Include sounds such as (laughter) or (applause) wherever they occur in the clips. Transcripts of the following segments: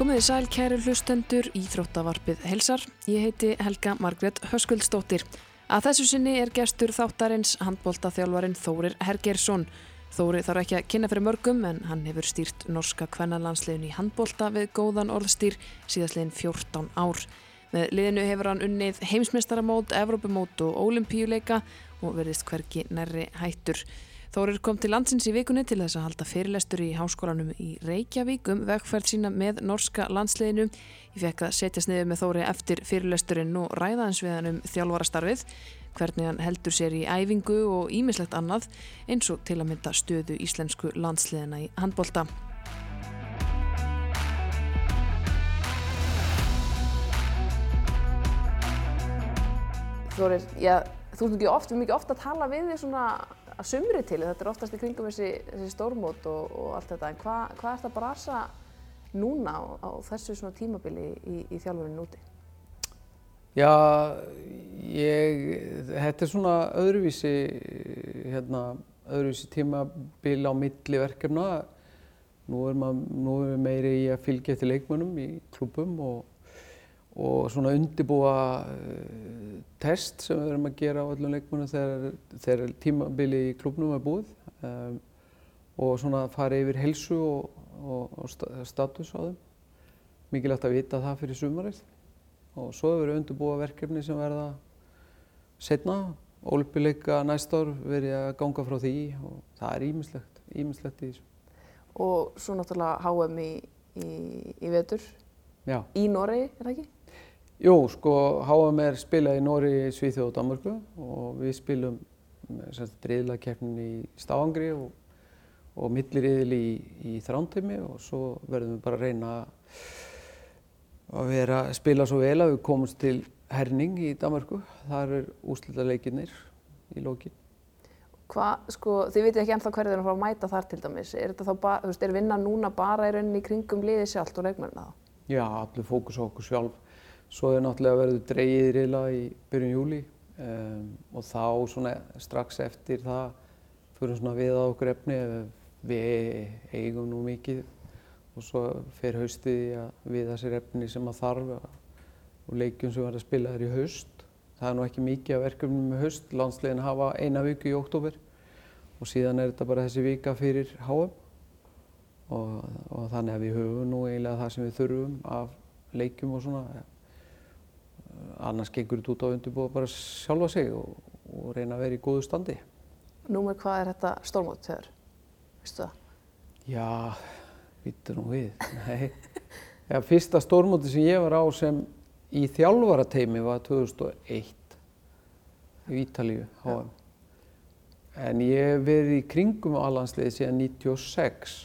Komið í sæl kæru hlustendur í þróttavarpið helsar. Ég heiti Helga Margret Höskuldsdóttir. Að þessu sinni er gestur þáttarins handbóltaþjálfarin Þórir Hergersson. Þóri þarf ekki að kynna fyrir mörgum en hann hefur stýrt norska kvennalandsliðin í handbólta við góðan orðstýr síðastliðin 14 ár. Með liðinu hefur hann unnið heimsmeistaramót, Evrópumót og Ólimpíuleika og verðist hverki nærri hættur. Þórir kom til landsins í vikunni til þess að halda fyrirlestur í háskólanum í Reykjavík um vegferð sína með norska landsliðinu. Ég fekk að setja sniðið með Þóri eftir fyrirlesturinn og ræðaðans við hann um þjálfarastarfið, hvernig hann heldur sér í æfingu og ímislegt annað eins og til að mynda stöðu íslensku landsliðina í handbólta. Þórir, já, þú ert mikið oft, mikið oft að tala við því svona að sumri til, þetta er oftast í kringum þessi, þessi stórmót og, og allt þetta, en hvað hva er þetta að brasa núna á, á þessu svona tímabili í, í þjálfurinn úti? Já, ég, þetta er svona öðruvísi, hérna, öðruvísi tímabil á milli verkefna. Nú er, maður, nú er við meiri í að fylgja eftir leikmönnum í klubum og og svona undibúa uh, test sem við erum að gera á öllum leikmennum þegar, þegar tímabili í klubnum er búið um, og svona fara yfir helsu og, og, og status á þeim. Mikilvægt að vita það fyrir sumarið og svo hefur við undibúa verkefni sem verða setna. Ólpileika næst ár verið að ganga frá því og það er ímislegt, ímislegt í þessu. Og svo náttúrulega HM í, í, í vetur, Já. í Noregi, er það ekki? Jú, sko, HM er spilað í Nóri, Svíþjóð og Danmarku og við spilum driðlakeppnin í Stafangri og, og milliriðil í, í Þrántimi og svo verðum við bara að reyna að vera að spila svo vel að við komumst til Herning í Danmarku. Þar er úslita leikinnir í lókin. Hvað, sko, þið veitir ekki ennþá hverju þeir eru að fara að mæta þar til dæmis. Er þetta þá bara, þú veist, er vinna núna bara í rauninni í kringum liðið sjálft og leikmörna þá? Já, allir fókus á okkur sjálf. Svo er náttúrulega verið dreyið í reyla í byrjun júli um, og þá svona strax eftir það fyrir svona við á okkur efni við eigum nú mikið. Og svo fer haustið í að við þessir efni sem að þarf og leikjum sem verður að spila þér í haust. Það er nú ekki mikið af verkefnum með haust, landslegin hafa eina viku í oktober og síðan er þetta bara þessi vika fyrir HM og, og þannig að við höfum nú eiginlega það sem við þurfum af leikjum og svona annars gengur þetta út á undirbúa bara sjálfa sig og, og reyna að vera í góðu standi. Númer hvað er þetta stórmót þegar? Vistu það? Já, vittu nú við. Nei. Já, fyrsta stórmóti sem ég var á sem í þjálfarateimi var 2001 í Ítalíu, HM. En ég hef verið í kringum á allansliði síðan 96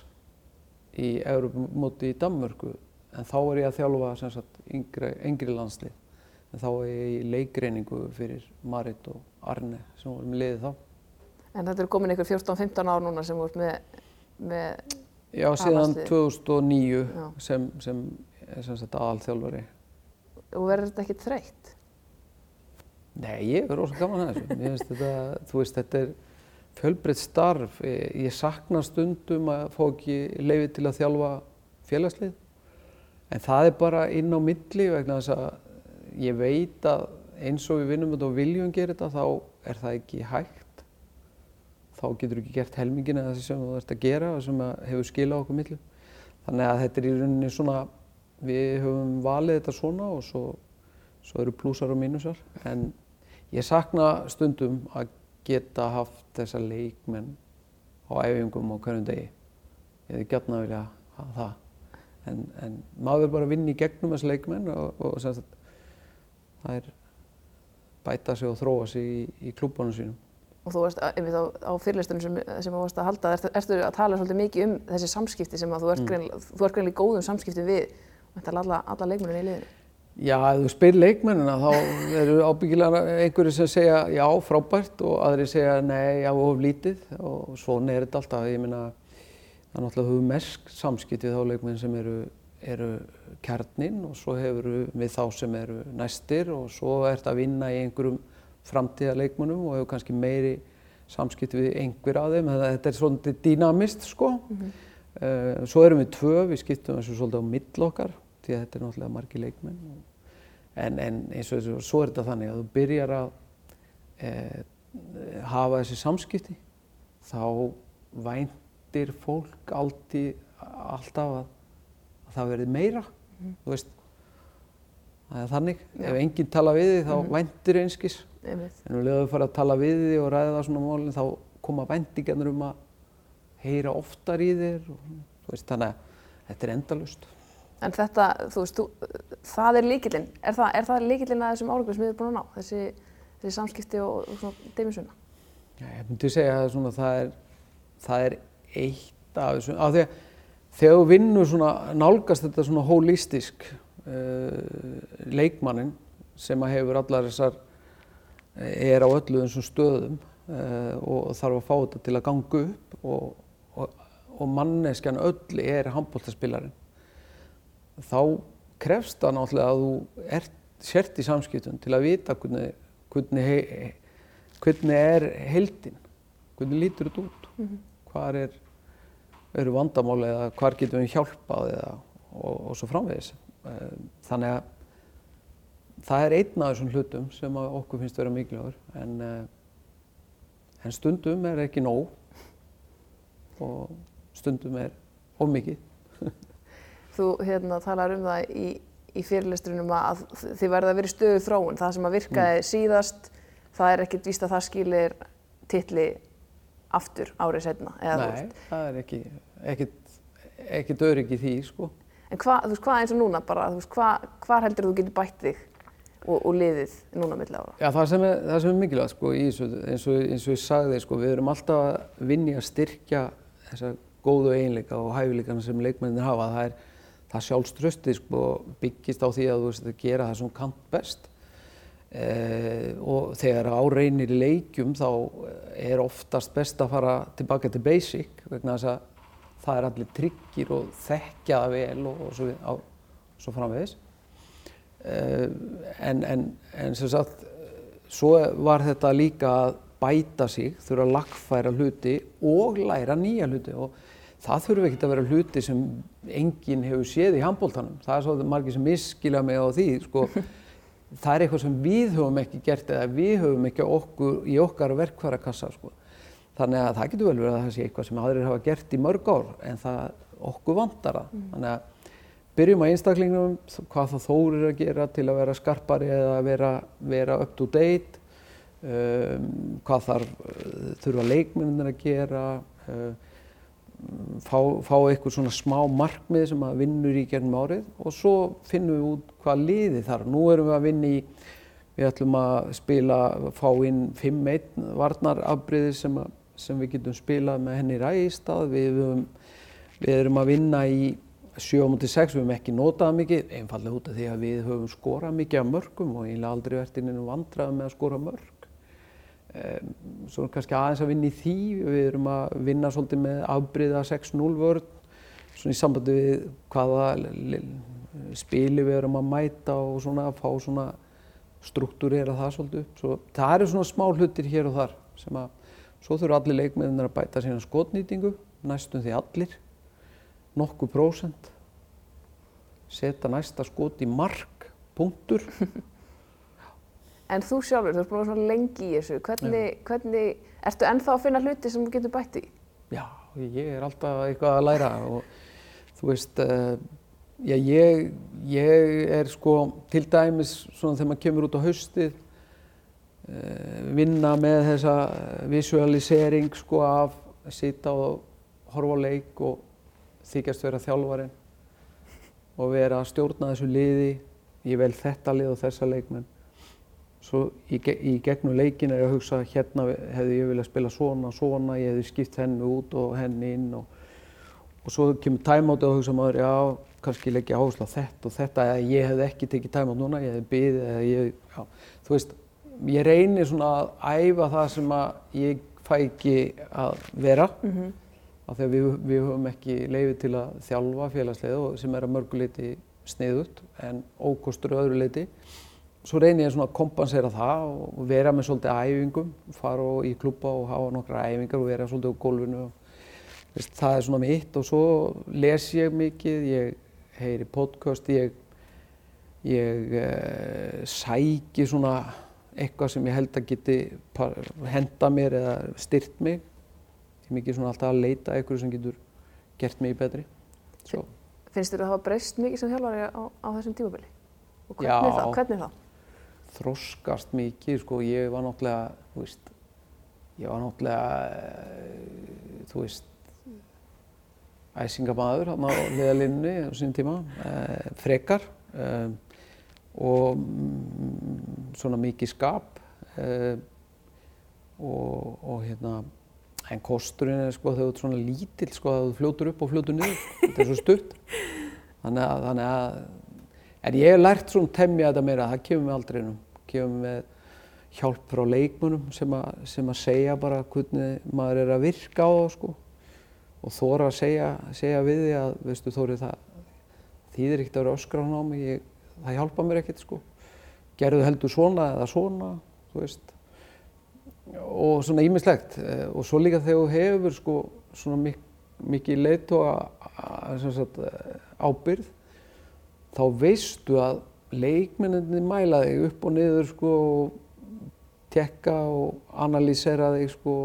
í Európamóti í Danmörku en þá er ég að þjálfa sagt, yngri, yngri landslið þá er ég í leikreiningu fyrir Marit og Arne sem voru með liðið þá. En þetta er komin ykkur 14-15 ár núna sem voru með, með Já, síðan 2009 Já. sem, sem, sem aðalþjálfari. Og verður þetta ekki þreytt? Nei, ég er rosalega gaman að þessu. Ég þetta, þú veist, þetta er fjölbreytt starf. Ég sakna stundum að fá ekki leiði til að þjálfa félagslið. En það er bara inn á milli vegna þess að ég veit að eins og við vinnum þetta og viljum gera þetta þá er það ekki hægt. Þá getur þú ekki gert helmingin eða þessi sem þú ert að gera og sem hefur skilað okkur millu þannig að þetta er í rauninni svona við höfum valið þetta svona og svo, svo eru plúsar og mínusar. En ég sakna stundum að geta haft þessa leikmenn á æfingum á hverjum degi. Ég hefði gætna að vilja hafa það. En, en maður bara að vinna í gegnum þessu leikmenn og, og sagt, er bæta sig og þróa sig í, í klúbunum sínum. Og þú varst á, á fyrirlistunum sem, sem þú varst að halda, ertu, ertu að tala svolítið mikið um þessi samskipti sem að þú ert mm. greinlega í góðum samskipti við alla, alla leikmennin í liðinu? Já, ef þú spyr leikmennina þá eru ábyggilega einhverju sem segja já, frábært og aðri segja nei, já, of lítið og svona er þetta alltaf. Ég minna, það er náttúrulega mest samskipti þá leikmenn sem eru eru kjarnin og svo hefur við þá sem eru næstir og svo er þetta að vinna í einhverjum framtíðarleikmunum og hefur kannski meiri samskipt við einhver af þeim. Þetta er svolítið dýnamist sko. Mm -hmm. uh, svo erum við tvö, við skiptum þessu svolítið á mill okkar því að þetta er náttúrulega margi leikmenn en, en eins og þessu, svo er þetta þannig að þú byrjar að e, hafa þessi samskipti þá væntir fólk alltaf að það verði meira mm. þú veist það er þannig, Já. ef enginn tala við því þá mm. væntir einskis en um leðum við fara að tala við því og ræða það svona mólinn þá koma væntingarnir um að heyra oftar í þér og, veist, þannig að þetta er endalust. En þetta, þú veist, þú, það er líkillinn, er það, það líkillinn að þessum álegum sem við erum búin að ná, þessi, þessi samskipti og, og svona deimisuna? Já, ég myndi segja að svona, það, er, það er eitt af þessum, á því að þegar þú vinnur svona, nálgast þetta svona holistisk uh, leikmannin sem að hefur allar þessar, er á öllu þessum stöðum uh, og þarf að fá þetta til að ganga upp og og manneskjan öll er handbóltaspillarinn þá krefst það náttúrulega að þú ert sért í samskiptum til að vita hvernig, hvernig, hei, hvernig er heldin, hvernig lítur þetta út, mm -hmm. hvað er, eru vandamáli eða hvað getum við hjálpað eða, og, og svo framvegis. Eh, þannig að það er einn af þessum hlutum sem okkur finnst að vera mikilvægur en, eh, en stundum er ekki nóg og stundum er of mikið. Þú hérna, talar um það í, í fyrirlisturinnum að þið verða að vera stöðu þróun. Það sem að virkaði mm. síðast, það er ekkert víst að það skilir tilli aftur árið setna. Nei, það er ekki, ekkert, ekkert öryggi því, sko. En hvað, þú veist, hvað eins og núna bara, þú veist, hvað, hvað heldur þú getur bætt þig og, og liðið núna millir ára? Já, það sem er, það sem er mikilvægt, sko, í þessu, eins og, eins og ég sagði, sko, við erum alltaf að vinni að styrkja þessa góðu eiginleika og hæfileikana sem leikmennir hafa. Það, er, það sjálfströsti sko, byggist á því að þú veist að gera það sem kant best. Eh, og þegar áreinir í leikjum þá er oftast best að fara tilbaka til basic vegna þess að það er allir tryggir og þekkja það vel og, og svo, á, svo framvegis. Eh, en, en, en sem sagt, svo var þetta líka að bæta sig, þurfa að lagfæra hluti og læra nýja hluti og það þurfi ekki að vera hluti sem enginn hefur séð í handbóltanum. Það er svo margir sem miskila mig á því. Sko, (laughs) það er eitthvað sem við höfum ekki gert eða við höfum ekki okkur, í okkar verkværakassa. Sko. Þannig að það getur vel verið að það sé eitthvað sem aðrir hafa gert í mörg ár en það okkur vantar það. Mm. Þannig að byrjum á einstaklingum, hvað það þórir að gera til að vera skarpari eða vera, vera up to date, um, hvað þarf, þurfa leikmennir að gera, uh, fá, fá eitthvað svona smá markmið sem að vinnur í gernum árið og svo finnum við út hvað liði þar. Nú erum við að vinna í, við ætlum að spila, fá inn 5-1 varnarafbríði sem, sem við getum spilað með henni ræðistad. Við, við erum að vinna í 7-6, við hefum ekki notað mikið, einfallega út af því að við höfum skorað mikið af mörgum og eiginlega aldrei verið inn í vandrað með að skora mörg. Um, svo kannski aðeins að vinna í því, við erum að vinna svolítið með afbríða 6-0 vörð, svona í sambandi við hvaða spili við erum að mæta og svona að fá svona struktúrera það svolítið upp. Svo, það eru svona smá hlutir hér og þar sem að, svo þurfa allir leikmeðunar að bæta sína skotnýtingu, næstum því allir, nokkuð prósent, setja næsta skot í mark, punktur. (laughs) En þú sjálfur, þú ert búin að vera svona lengi í þessu, hvernig, hvernig, ertu ennþá að finna hluti sem þú getur bætt í? Já, ég er alltaf eitthvað að læra og þú veist, uh, já, ég, ég er sko til dæmis svona þegar maður kemur út á haustið, uh, vinna með þessa visualisering sko af að sita og horfa á leik og þykjast vera þjálfarinn og vera að stjórna þessu liði, ég vel þetta lið og þessa leikmenn Svo í, í gegnum leikin er ég að hugsa hérna hefði ég viljað spila svona, svona, ég hefði skipt henni út og henni inn og, og svo kemur tæmáti og hugsa maður, já, kannski leggja áherslu á þetta og þetta eða ég hefði ekki tekið tæmáti núna, ég hefði byðið eða ég, já, þú veist, ég reynir svona að æfa það sem að ég fæ ekki að vera mm -hmm. af því að við, við höfum ekki leifið til að þjálfa félagslega sem er að mörguleiti sniðut en ókostur öðru leiti svo reynir ég svona að kompansera það og vera með svolítið æfingum, fara í klúpa og hafa nokkra æfingar og vera svolítið á gólfinu. Veist, það er svona mitt og svo les ég mikið, ég heyri podcast, ég, ég uh, sæki svona eitthvað sem ég held að geti henda mér eða styrt mig. Ég er mikið svona alltaf að leita eitthvað sem getur gert mig betri. Svo. Finnst þér að það hafa breyst mikið sem þjálfari á, á þessum tímabili? Og hvernig Já. það? Hvernig það? Þroskast mikið, sko, ég var náttúrulega, þú veist, ég var náttúrulega, eh, þú veist, æsingamaður hann á liðalinnu á sín tíma, eh, frekar eh, og mm, svona mikið skap eh, og, og hérna, en kosturinn er sko þú ert svona lítill sko að þú fljótur upp og fljótur niður, þetta er svo stutt. Þannig að, þannig að, en ég hef lært svona temja þetta meira, það kemur með aldreinum, kemur með hjálp frá leikmunum sem sem að segja bara hvernig maður er að virka á það sko og þóra að segja, segja við því að, veistu Þóri, það þýðir ekkert að vera öskra á mig, ég, það hjálpa mér ekkert sko. Gerðu heldur svona eða svona, þú veist. Og svona ímislegt. Eh, Og svo líka þegar þú hefur sko svona mik mikið leiðtóa ábyrð, þá veistu að leikmenninni mæla þig upp og niður sko og tekka og analýsera þig sko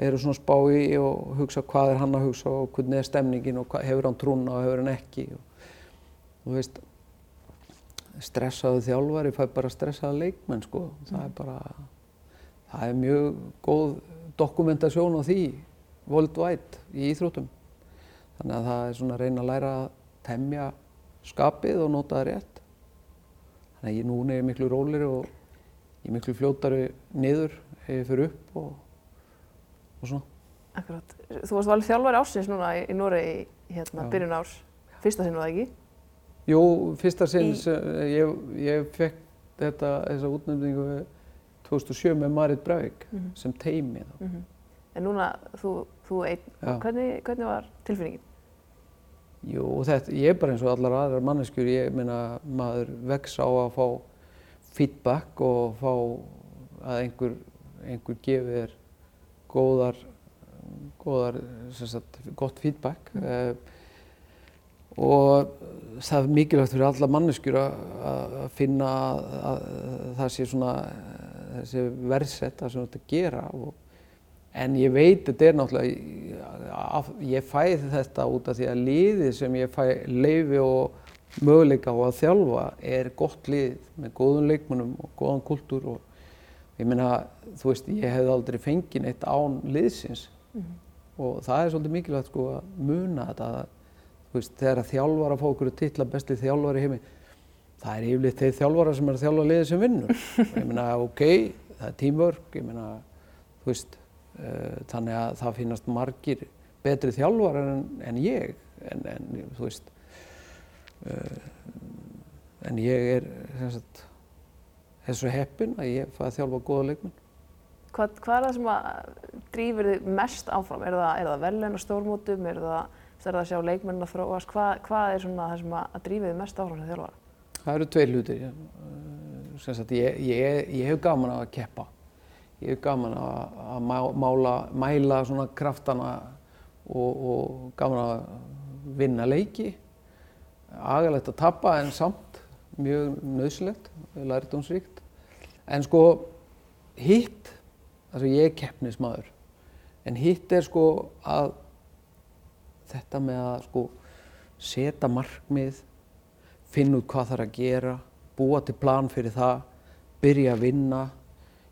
eru svona spá í og hugsa hvað er hann að hugsa og hvernig er stemningin og hefur hann trúna og hefur hann ekki og þú veist stressaðu þjálfari fær bara stressaða leikmenn sko það er bara það er mjög góð dokumentasjón á því worldwide í íþróttum. Þannig að það er svona að reyna að læra að temja skapið og nota það rétt þannig að ég núna er ég miklu rólir og ég er miklu fljótari niður ef ég fyrir upp og, og svona Akkurát. Þú varst valið þjálfari ársins núna í, í Noregi hérna, Já. byrjun árs. Fyrsta sinn var það ekki? Jú, fyrsta sinn Í- ég, ég fekk þetta, þessa útnefningu 2007 með Marit Brauvik Mhm. sem teimi þá. Mm En núna þú, þú einn, hvernig, hvernig var tilfinningin? Jú, þetta, ég er bara eins og allar aðrar manneskjur, ég meina maður vex á að fá feedback og fá að einhver, einhver gefi þér góðar, góðar, sem sagt, gott feedback. Mm. og það er mikilvægt fyrir alla manneskjur að, að finna að, að það sé svona þessi verðsett það sem þú ert að gera og, en ég veit þetta er náttúrulega ég fæði þetta út af því að liðið sem ég fæ leifi og möguleika á að þjálfa er gott lið með góðum leikmunum og góðan kultúr og ég meina þú veist ég hefði aldrei fengið neitt án liðsins. Og það er svolítið mikilvægt sko að muna þetta að, þú veist, þegar að þjálfara fá okkur titla besti þjálfari í heimi það er yfirleitt þeir þjálfara sem er að þjálfa liðið sem vinnur. (laughs) Ég meina ok, það er teamwork ég meina, þú veist þannig að það finnast margir betri þjálfara en, en ég en, en þú veist uh, en ég er sagt svo heppinn að ég fæ að þjálfa góða leikmenn Hvað, hvað er það sem að drýfur þig mest áfram? Er það, það velun á stórmótum? Er það, er það að sjá leikmennin að þróast? Hvað, hvað er það sem að, drýfur þig mest áfram sem þjálfara? Það eru tveir hlutir. Sagt, ég, ég, ég hef gaman að keppa. Ég hef gaman að, að má- mála, mæla svona kraftana og, og gaman að vinna leiki. Agalegt að tappa en samt mjög nöðsilegt, lærdómsríkt. En sko hitt, altså ég er keppnismadur, en hitt er sko að þetta með að sko setja markmið, finna út hvað þarf að gera, búa til plan fyrir það, byrja að vinna,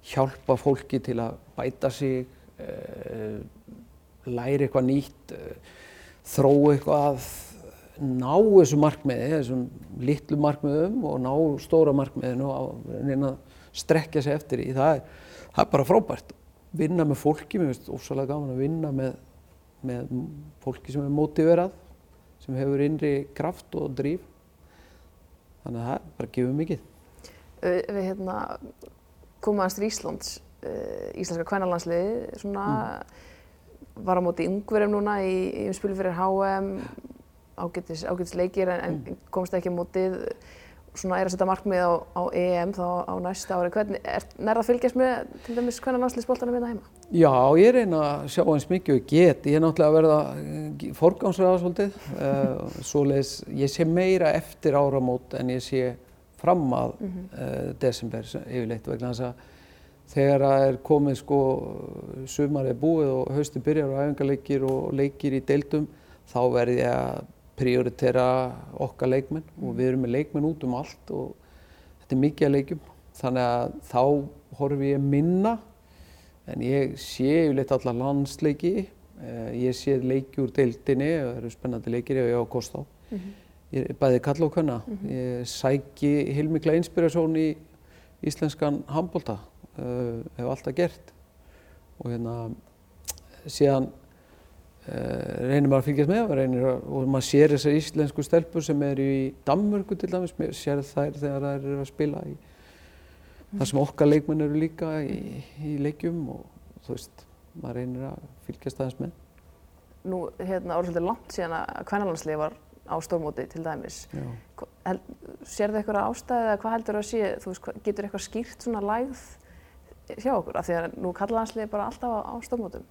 hjálpa fólki til að bæta sig, uh, læra eitthvað nýtt, uh, þróa eitthvað, ná þessu markmiði, þessum litlu markmiðum og ná stóra markmiðinu og að strekja sig eftir því. Það það er bara frábært. Vinna með fólki, mér finnst ósvalega gaman að vinna með, með fólki sem er mótiverað, sem hefur innri kraft og dríf. Þannig að það er bara gefur mikið. Uh, við hérna aðeins til Íslands, uh, íslenska kvennalandsliði, svona var á móti yngverjum núna í, í umspili fyrir HM, ágætis, ágætis leikir en, en komst ekki á mótið. svona er að setja markmið á, á EM þá á næsta ári. Hvernig, er nærða að fylgjast með til dæmis náttúrulega hérna heima? Já, ég reyna að sjá eins mikið og get. Ég er náttúrulega að verða forgámsræða svolítið. Uh, (laughs) svoleiðis, ég sé meira eftir áramót en ég sé fram að mm -hmm. desember yfirleitt vegna þess að þegar það er komið sko sumarið búið og haustu byrjar og æfingarleikir og leikir í deildum þá verði ég að prioritera okkar leikmenn og við erum með leikmenn út um allt og þetta er mikið að leikjum þannig að þá horfi ég minna en ég sé yfirleitt alla landsleiki eh, ég sé leiki úr deildinni og það eru spennandi leikir ég á Kostá mm -hmm. Ég bæði kalla og kanna mm -hmm. ég sæki heilmikla inspirasjón í íslenskan handbólta uh, hef alltaf gert. Og hérna síðan Uh, reynir maður að fylgjast með reynir, og maður sér þessar íslensku stelpur sem eru í Danmörku til dæmis sér þær þegar þær eru að spila í þar sem okkar leikmenn eru líka í, í leikjum og þú veist, maður reynir að fylgjast aðeins með. Nú, hérna, árið svolítið langt síðan að kvennalansliði var á stórmóti til dæmis Sér þið eitthvað ástæði eða hvað heldur það að sé, þú veist, getur eitthvað skýrt svona lægð hjá okkur, af því að nú kallalansliði bara alltaf á, á stórmótum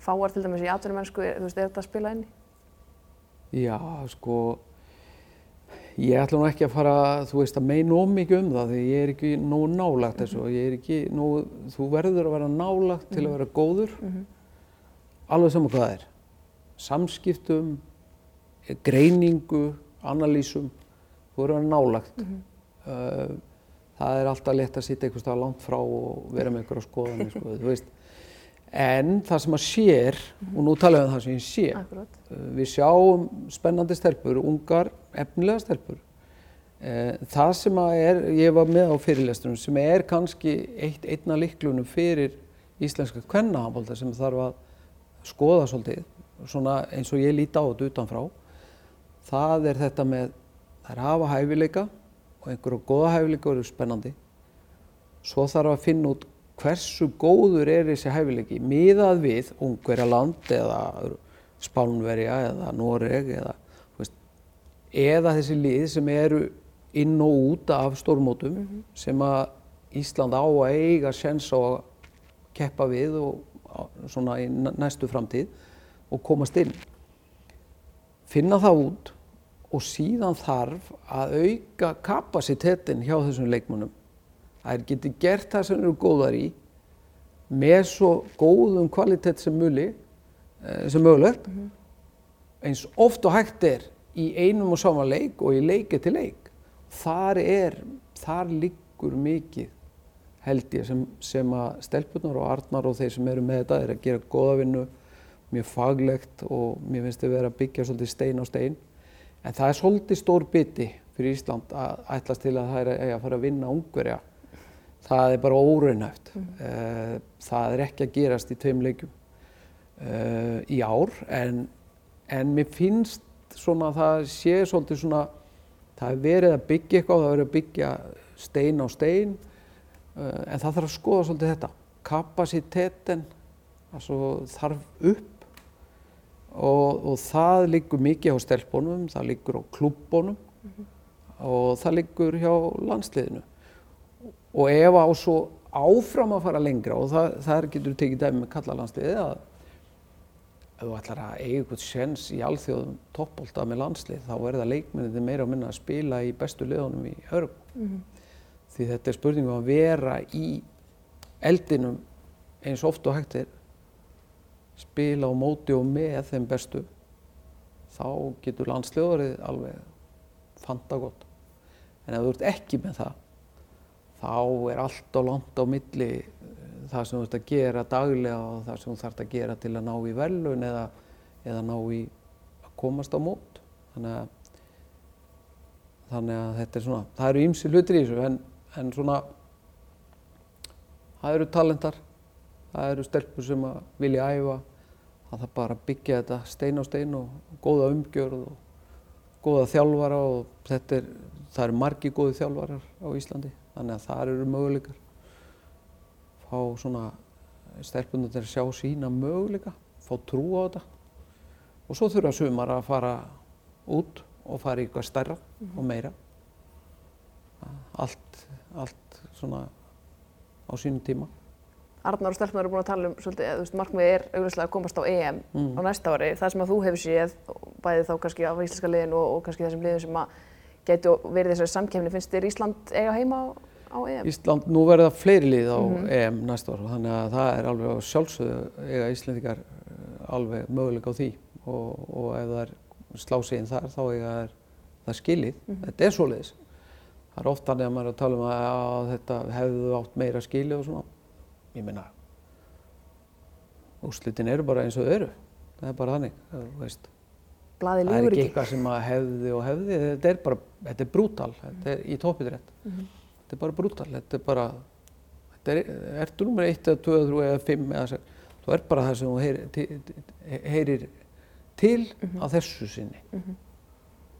fáar til dæmis í atvinnumennsku, þú veist, er þetta að spila inn í? Já, sko, ég ætla nú ekki að fara, þú veist, að meina ómikið um það því ég er ekki nógu nálagt þessu og ég er ekki nógu, þú verður að vera nálagt til að mhm. vera góður, -hmm. alveg saman hvað það er. Samskiptum, greiningu, analýsum, þú verður að vera nálagt. Mm -hmm. uh, það er alltaf lett að sitja einhvers stað langt frá og vera með einhverja skoðanir, sko, þú veist. En það sem að sér, og nú talaðum við um það sem ég sé, Akkurat. Uh, við sjáum spennandi stelpur, ungar, efnilega stelpur. Eh, það sem að er, ég var með á fyrirlestunum, sem er kannski eitt einna liklunum fyrir íslenska kvennahambolda sem þarf að skoða svolítið, svona eins og ég líti á þetta utanfrá, það er þetta með, að hafa hæfileika og einhverju goða hæfileika eru spennandi. Svo þarf að finna út hversu góður er þessi hæfileiki miðað við Ungverjaland eða Spánverja eða Noreg eða, veist, eða þessi lið sem eru inn og út af stórmótum mm -hmm. sem að Ísland á að eiga sens á að keppa við og svona í næstu framtíð og komast inn. Finna það út og síðan þarf að auka kapasitetin hjá þessum leikmannum þær geti gert það sem eru góðar í með svo góðum kvalitet sem eh, sem mögulegt. Mm -hmm. eins oft og hægt er í einum og sama leik og í leiki til leik. Þar er, þar liggur mikið held ég sem, sem að stelpunar og artnar og þeir sem eru með þetta er að gera goða vinnu mjög faglegt og mér finnst þau verið að byggja svolítið stein á stein en það er svolítið stór biti fyrir Ísland að ætlast til að það er að fara að vinna ungverja. Það er bara óraunhæft. Mm. uh, það er ekki að gerast í tveim leikum uh, í ár. En, en mér finnst svona að það sé svolítið svona það er verið að byggja eitthvað það er verið að byggja stein á stein. Uh, en það þarf að skoða svolítið þetta. Kapasitetin þarf upp og, og það liggur mikið á stelpunum það liggur á klubbunum mm -hmm. og það liggur hjá landsliðinu og ef á svo áfram að fara lengra og það, það getur tekið dæmi með kallalandsliði að ef þú ætlar að eiga eitthvað sjens í alþjóðum toppbólta með landslið þá er það leikminni meira að minna að spila í bestu liðunum í örg mm -hmm. því þetta er spurningum að vera í eldinum eins oft og hægt er spila á móti og með þeim bestu þá getur landsliðurinn alveg fanta gott en ef þú ert ekki með það þá er allt á langt á milli eh, það sem þú ert að gera daglega og það sem þú þarfst að gera til að ná í velun eða, eða ná í að komast á mót. Þannig að, þannig að þetta er svona, það eru ýmsi hlutir í þessu en, en svona, það eru talentar, það eru stelpur sem vilja æfa, það þarf bara að byggja þetta stein á stein og góða umgjörð og góða þjálfara og þetta er, það eru margi góði þjálfarar á Íslandi þannig að það eru möguleikar fá svona stelpunum til að sjá sína möguleika fá trú á þetta og svo þurfa sumar að fara út og fara í eitthvað stærra mm -hmm. og meira allt, allt svona á sínum tíma. Arnar og Stelpnar eru búin að tala um svolítið, þú veist, markmiðið er augljóslega að komast á EM Mm. á næsta ári. Það sem að þú hefur séð, bæði þá kannski af íslenska liðin og, og kannski þessum liðin sem að getu verið þessari samkefni, finnst þér Ísland eiga heima á, á EM? Ísland, nú verða fleiri lið á Mhm. EM næsta ár þannig að það er alveg á sjálfsögðu eiga Íslandingar eh, alveg möguleika á því og, og ef það er slá sig inn þar þá eiga það, það skilið, Mhm. þetta er svoleiðis það er oft þannig að maður er að tala um að, að þetta hefðu átt meira skilið og svona ég meina úrslitin eru bara eins og þau eru. Það er bara þannig, þú veist. Blaðið það er ekki eitthvað sem að hefði og hefði. Þetta er bara, þetta er brútal. Þetta er í toppidrætt Mhm. þetta er bara brútal, þetta er bara þetta er, ertu nummer 1 eða 2 eða 3 eða 5 eða 6 þú er bara það sem þú heyrir til, heyrir til Mhm. á þessu sinni. Mhm.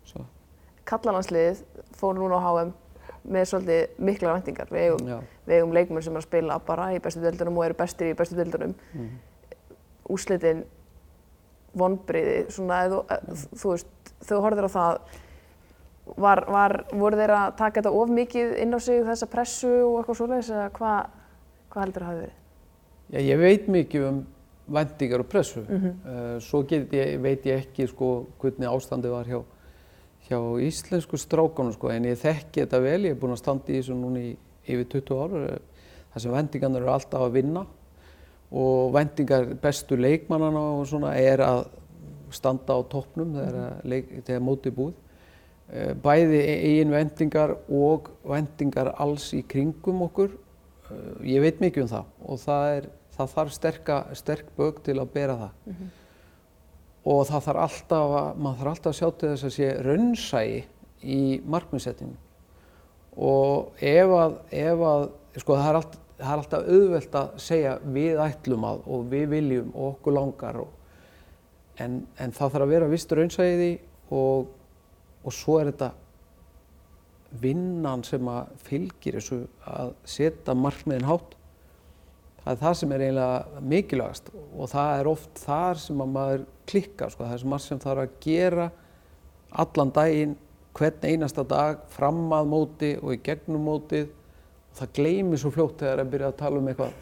Svo, Kallalandsliðið fór núna á HM með svolítið mikla væntingar. Við eigum, eigum leikmenn sem er að spila bara í bestu deildunum og eru bestir í bestu deildunum. mm. Úslitin, vonbriði, svona, eða, þú, þú veist, þú horfður á það, var, var, voru þeir að taka þetta of mikið inn á sig þessa pressu og eitthvað svoleiðis eða hvað hva heldur það hafi verið? já, ég veit mikið um vendingar og pressu Mm uh, svo get ég, veit ég ekki sko hvernig ástandið var hjá hjá íslensku strákunum sko en ég þekki þetta vel, ég er búinn að standa í þessu núna í yfir 20 ár. Þar sem vendingarnir eru alltaf að vinna og vendingar bestu leikmannana og svona er að standa á toppnum þegar, mm mótið er búið. Eh, bæði eigin vendingar og vendingar alls í kringum okkur. Eh, ég veit mikið um það og það, er, það þarf sterka, sterk bög til að bera það og það þarf alltaf að, maður þarf alltaf að sjá til þess að sé raunsæi í markmiðsettingum og ef að, ef að sko það er, allt, það er alltaf auðvelt að segja við ætlum að og við viljum og okkur langar og, en, en það þarf að vera vist raunsæi í því og, og svo er þetta vinnan sem að fylgir þessu að setja markmiðin hátt það er það sem er eiginlega mikilvægast og það er oft þar sem að maður klikkar sko. það er margt sem þarf að gera allan daginn hvern einasta dag fram að móti og í gegnum mótið. Og það gleymir svo fljótt þegar að byrja að tala um eitthvað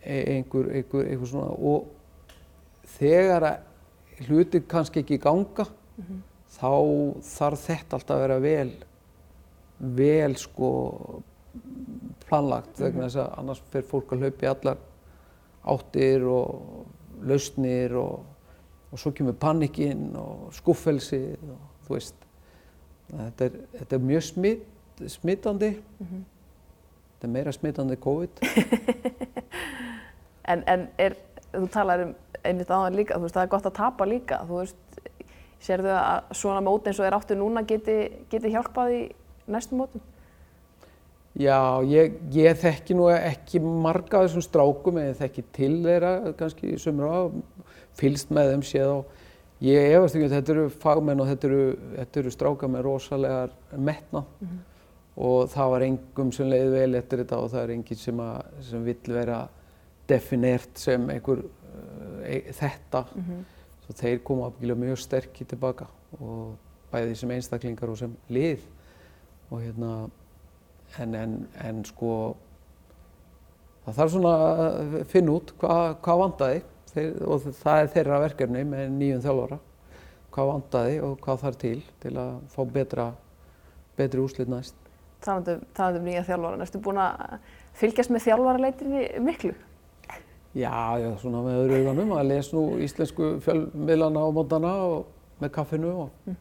e- einhver, einhver, einhver svona. Og þegar að hlutir kannski ekki ganga þá þarf þetta alltaf að vera vel vel sko planlagt vegna þess að annars fer fólk að hlaupa í allar áttir og lausnir og, og svo kemur panikinn og skuffelsi og þú veist þetta er, þetta er mjög smitt, smittandi þetta er meira smittandi COVID. (laughs) En, en er, þú talar um einmitt áðan líka, þú veist, það er gott að tapa líka, þú veist, sérðu að svona mót eins og er áttu núna geti, geti hjálpað í næstum mótum? Já, ég, ég þekki nú ekki marga af þessum strákum en ég þekki til þeirra kannski sömur á, fylst með þeim séð á. Ég efast ekki að þetta eru fagmenn og þetta eru, þetta eru strákar með rosalegar metna og það var engum sem leiði vel eftir þetta og það er enginn sem, sem vill vera definert sem einhver uh, e þetta. Svo þeir koma ábyggilega mjög sterkir tilbaka og bæði sem einstaklingar og sem lið og hérna en, en, en sko það þarf svona að finna út hvað, hvað vandaði þeir, og það er þeirra verkefni með nýjum þjálfara. Hvað vandaði og hvað þarf til til að fá betra betri úrslit næst. Talandi um, talandi um nýja þjálfara, ertu búin að fylgjast með þjálfaraleitinni miklu? Já, já, svona með öðru auðanum að lesa nú íslensku fjölmiðlana á mótana og með kaffinu og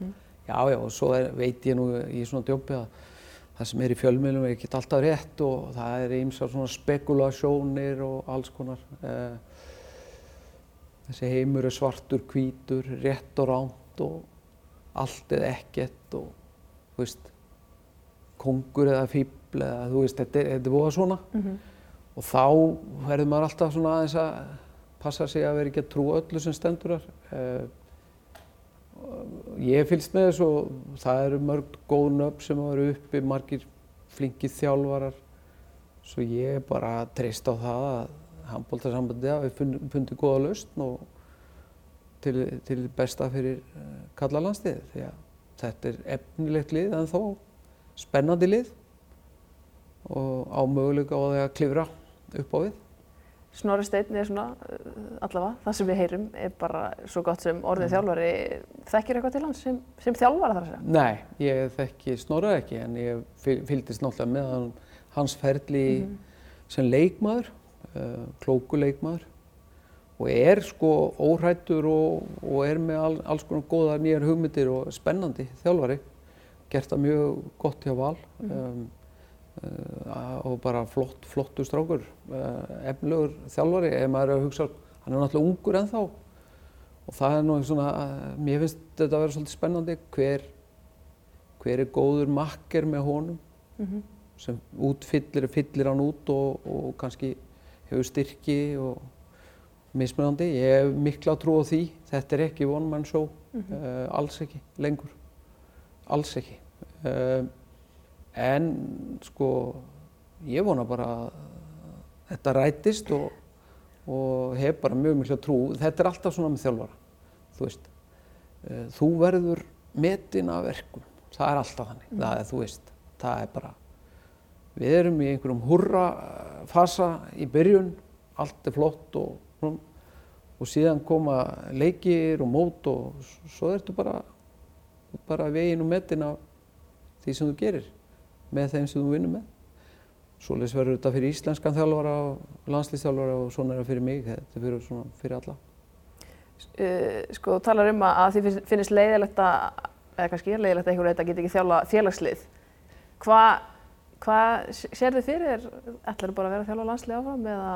já, já, og svo er, veit ég nú í svona djópi að það sem er í fjölmiðlum er ekki alltaf rétt og það er ýmsar svona spekulasjónir og alls konar. Eh, þessi heimur er svartur, hvítur, rétt og ránt og allt eða ekkert og, þú veist, kongur eða fíbl eða, þú veist, þetta er, þetta er búið svona. Og þá verður maður alltaf svona aðeins að passa sig að vera ekki að trúa öllu sem stendur þar. Eh, Ég hef fylgst með þessu og það eru mörg góð nöfn sem eru uppi, margir flinkið þjálfarar. Svo ég er bara að treysta á það að handbóltarsambandi hafi fundið, fundið góða lausn og til, til besta fyrir uh, kallalandsliðið. Því að þetta er efnilegt lið en þó spennandi lið og á möguleika á því að klifra upp á við. Snorri Steinn er svona uh, allavega, það sem við heyrum er bara svo gott sem orðið Mm. þjálfari. Þekkir eitthvað til hans sem, sem þjálfara þar að segja? Nei, ég þekki Snorra ekki en ég fyl- fylgdist náttúrulega með hann, hans ferli Mhm. sem leikmaður, uh, klóku leikmaður og er sko óhrættur og, og er með all, alls konar góða nýjar hugmyndir og spennandi þjálfari. Gert það mjög gott hjá val um, uh, og bara flott, flottur strákur, uh, efnilegur þjálfari ef maður er að hugsa, hann er náttúrulega ungur ennþá og það er nú svona, uh, mér finnst þetta að vera svolítið spennandi hver, hver er góður makker með honum Mm sem útfyllir, fyllir hann út og, og kannski hefur styrki og mismunandi. Ég hef mikla trú á því. Þetta er ekki one man show, uh, alls ekki lengur. Alls ekki. Uh, en sko, ég vona bara að þetta rætist og, og hef bara mjög mikla trú. Þetta er alltaf svona með þjálfara, þú veist. Uh, þú verður metin af verkum. Það er alltaf þannig. Það er, þú veist, það er bara Við erum í einhverjum hurra fasa í byrjun, allt er flott og, og síðan koma leikir og mót og svo ertu bara, bara veginn og metin af því sem þú gerir með þeim sem þú vinnur með. Svoleiðis verður þetta fyrir íslenskan þjálfara og landslýstjálfara og svona er það fyrir mig, þetta er fyrir, svona, fyrir alla. Uh, sko, þú talar um að, finnst- finnist leiðilegt að, eða kannski er leiðilegt að einhver veit að geta ekki þjálfa félagslið. Hvað hva sér þið fyrir? Ætlar bara að vera að þjálfa landslið áfram eða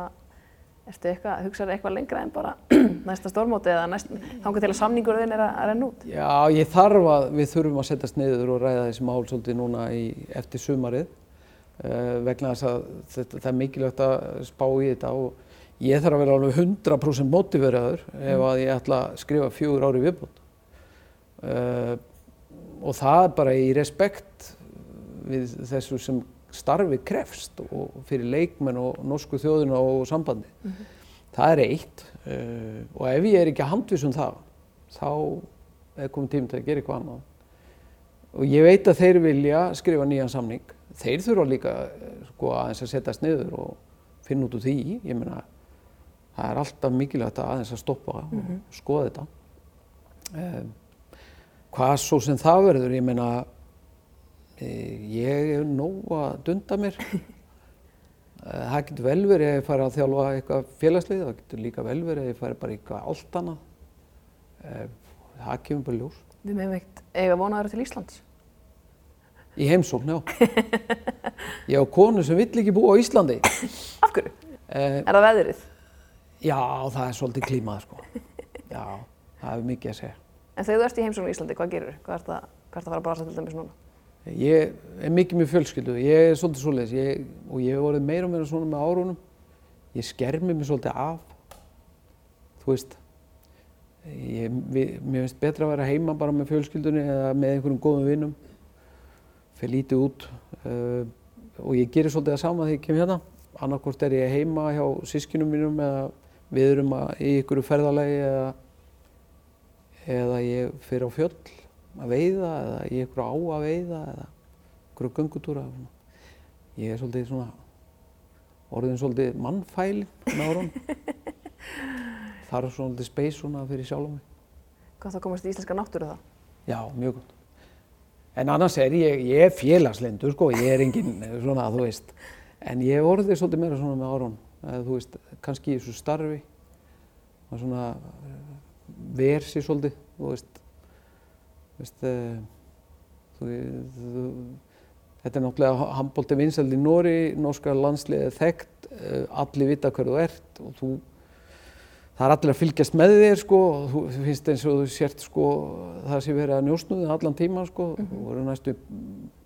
ertu eitthvað, hugsaðu eitthvað lengra en bara (clears throat) næsta stórmóti eða næst, þangar til að samningurinn er að, renna út? Já, ég þarf að, við þurfum að setjast niður og ræða þessi mál svolítið núna í, eftir sumarið uh, vegna þess að þetta, það er mikilvægt að spá í þetta og ég þarf að vera alveg 100% mótiveraður ef að ég ætla að skrifa fjögur ári viðbútt. Uh, og það er bara í respekt við þessu sem starfi krefst og fyrir leikmenn og norsku þjóðina og sambandi. Það er eitt uh, og ef ég er ekki að handvisa um það þá er komið tími til að gera eitthvað annað. Og ég veit að þeir vilja skrifa nýjan samning. Þeir þurfa líka eh, sko, aðeins að setjast niður og finna út úr því. Ég meina, það er alltaf mikilvægt að aðeins að stoppa og skoða þetta. Um, hvað svo sem það verður, ég meina, ég er nóg að dunda mér. (laughs) Eh, Það getur vel verið að ég fari að þjálfa eitthvað félagslið, það getur líka vel verið að ég fari bara eitthvað allt annað. Eh, Það kemur bara ljós. Við meðum eitt eiga vonaður til Íslands. Í heimsókn, já. Ég á konu sem vill ekki búa á Íslandi. (laughs) Af hverju? Eh, Er það veðrið? já, það er svolítið klímað, sko. Já, það er mikið að segja. En þegar þú ert í heimsókn í Íslandi, hvað gerur? Hvað ert að, hvað ert að fara að brasa til dæmis núna? Ég er mikið með fjölskyldu, ég er svolítið svoleiðis ég, og ég hef orðið meira og meira svona með árunum. Ég skermi mig svolítið af, þú veist. Ég, við, mér finnst betra að vera heima bara með fjölskyldunni eða með einhverjum góðum vinnum. Fyrir lítið út uh, og ég gerir svolítið það sama þegar ég kem hérna. Annarkvort er ég heima hjá sískinum mínum eða við erum í ykkur ferðalagi eða, eða ég fyrir á fjöll að veiða eða í ykkur á að veiða eða ykkur göngutúra. Ég er svolítið svona orðin svolítið mannfælin með árun. Það er svolítið space svona fyrir sjálf mig. Hvað þá komast í íslenska náttúru þá? Já, mjög gott. En annars er ég, ég er félagslindur sko, ég er engin svona, þú veist. En ég hef orðið svolítið meira svona með árun. Eða, þú veist, kannski í þessu starfi. Og svona eh, versi svolítið, þú veist. Þú veist, eh, þú, þú, þetta er náttúrulega handbólti vinsæld í Nóri, norska landsliðið er þekkt, eh, allir vita hver þú ert og þú Það er allir að fylgjast með þér sko og þú finnst eins og þú sért sko það sé verið að njósnuði allan tíma sko og þú voru næstu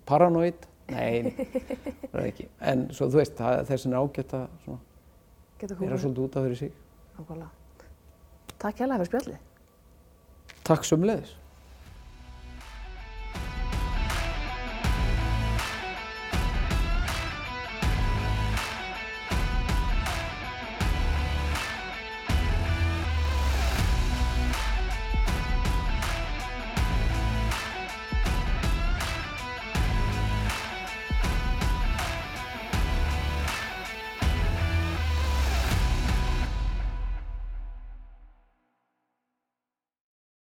paranoid. Nei, það er ekki. En svo þú veist, það, þess vegna er ágætt að svona, vera svolítið út af sig. Nákvæmlega. Takk hérlega fyrir spjallið. Takk sömulegis.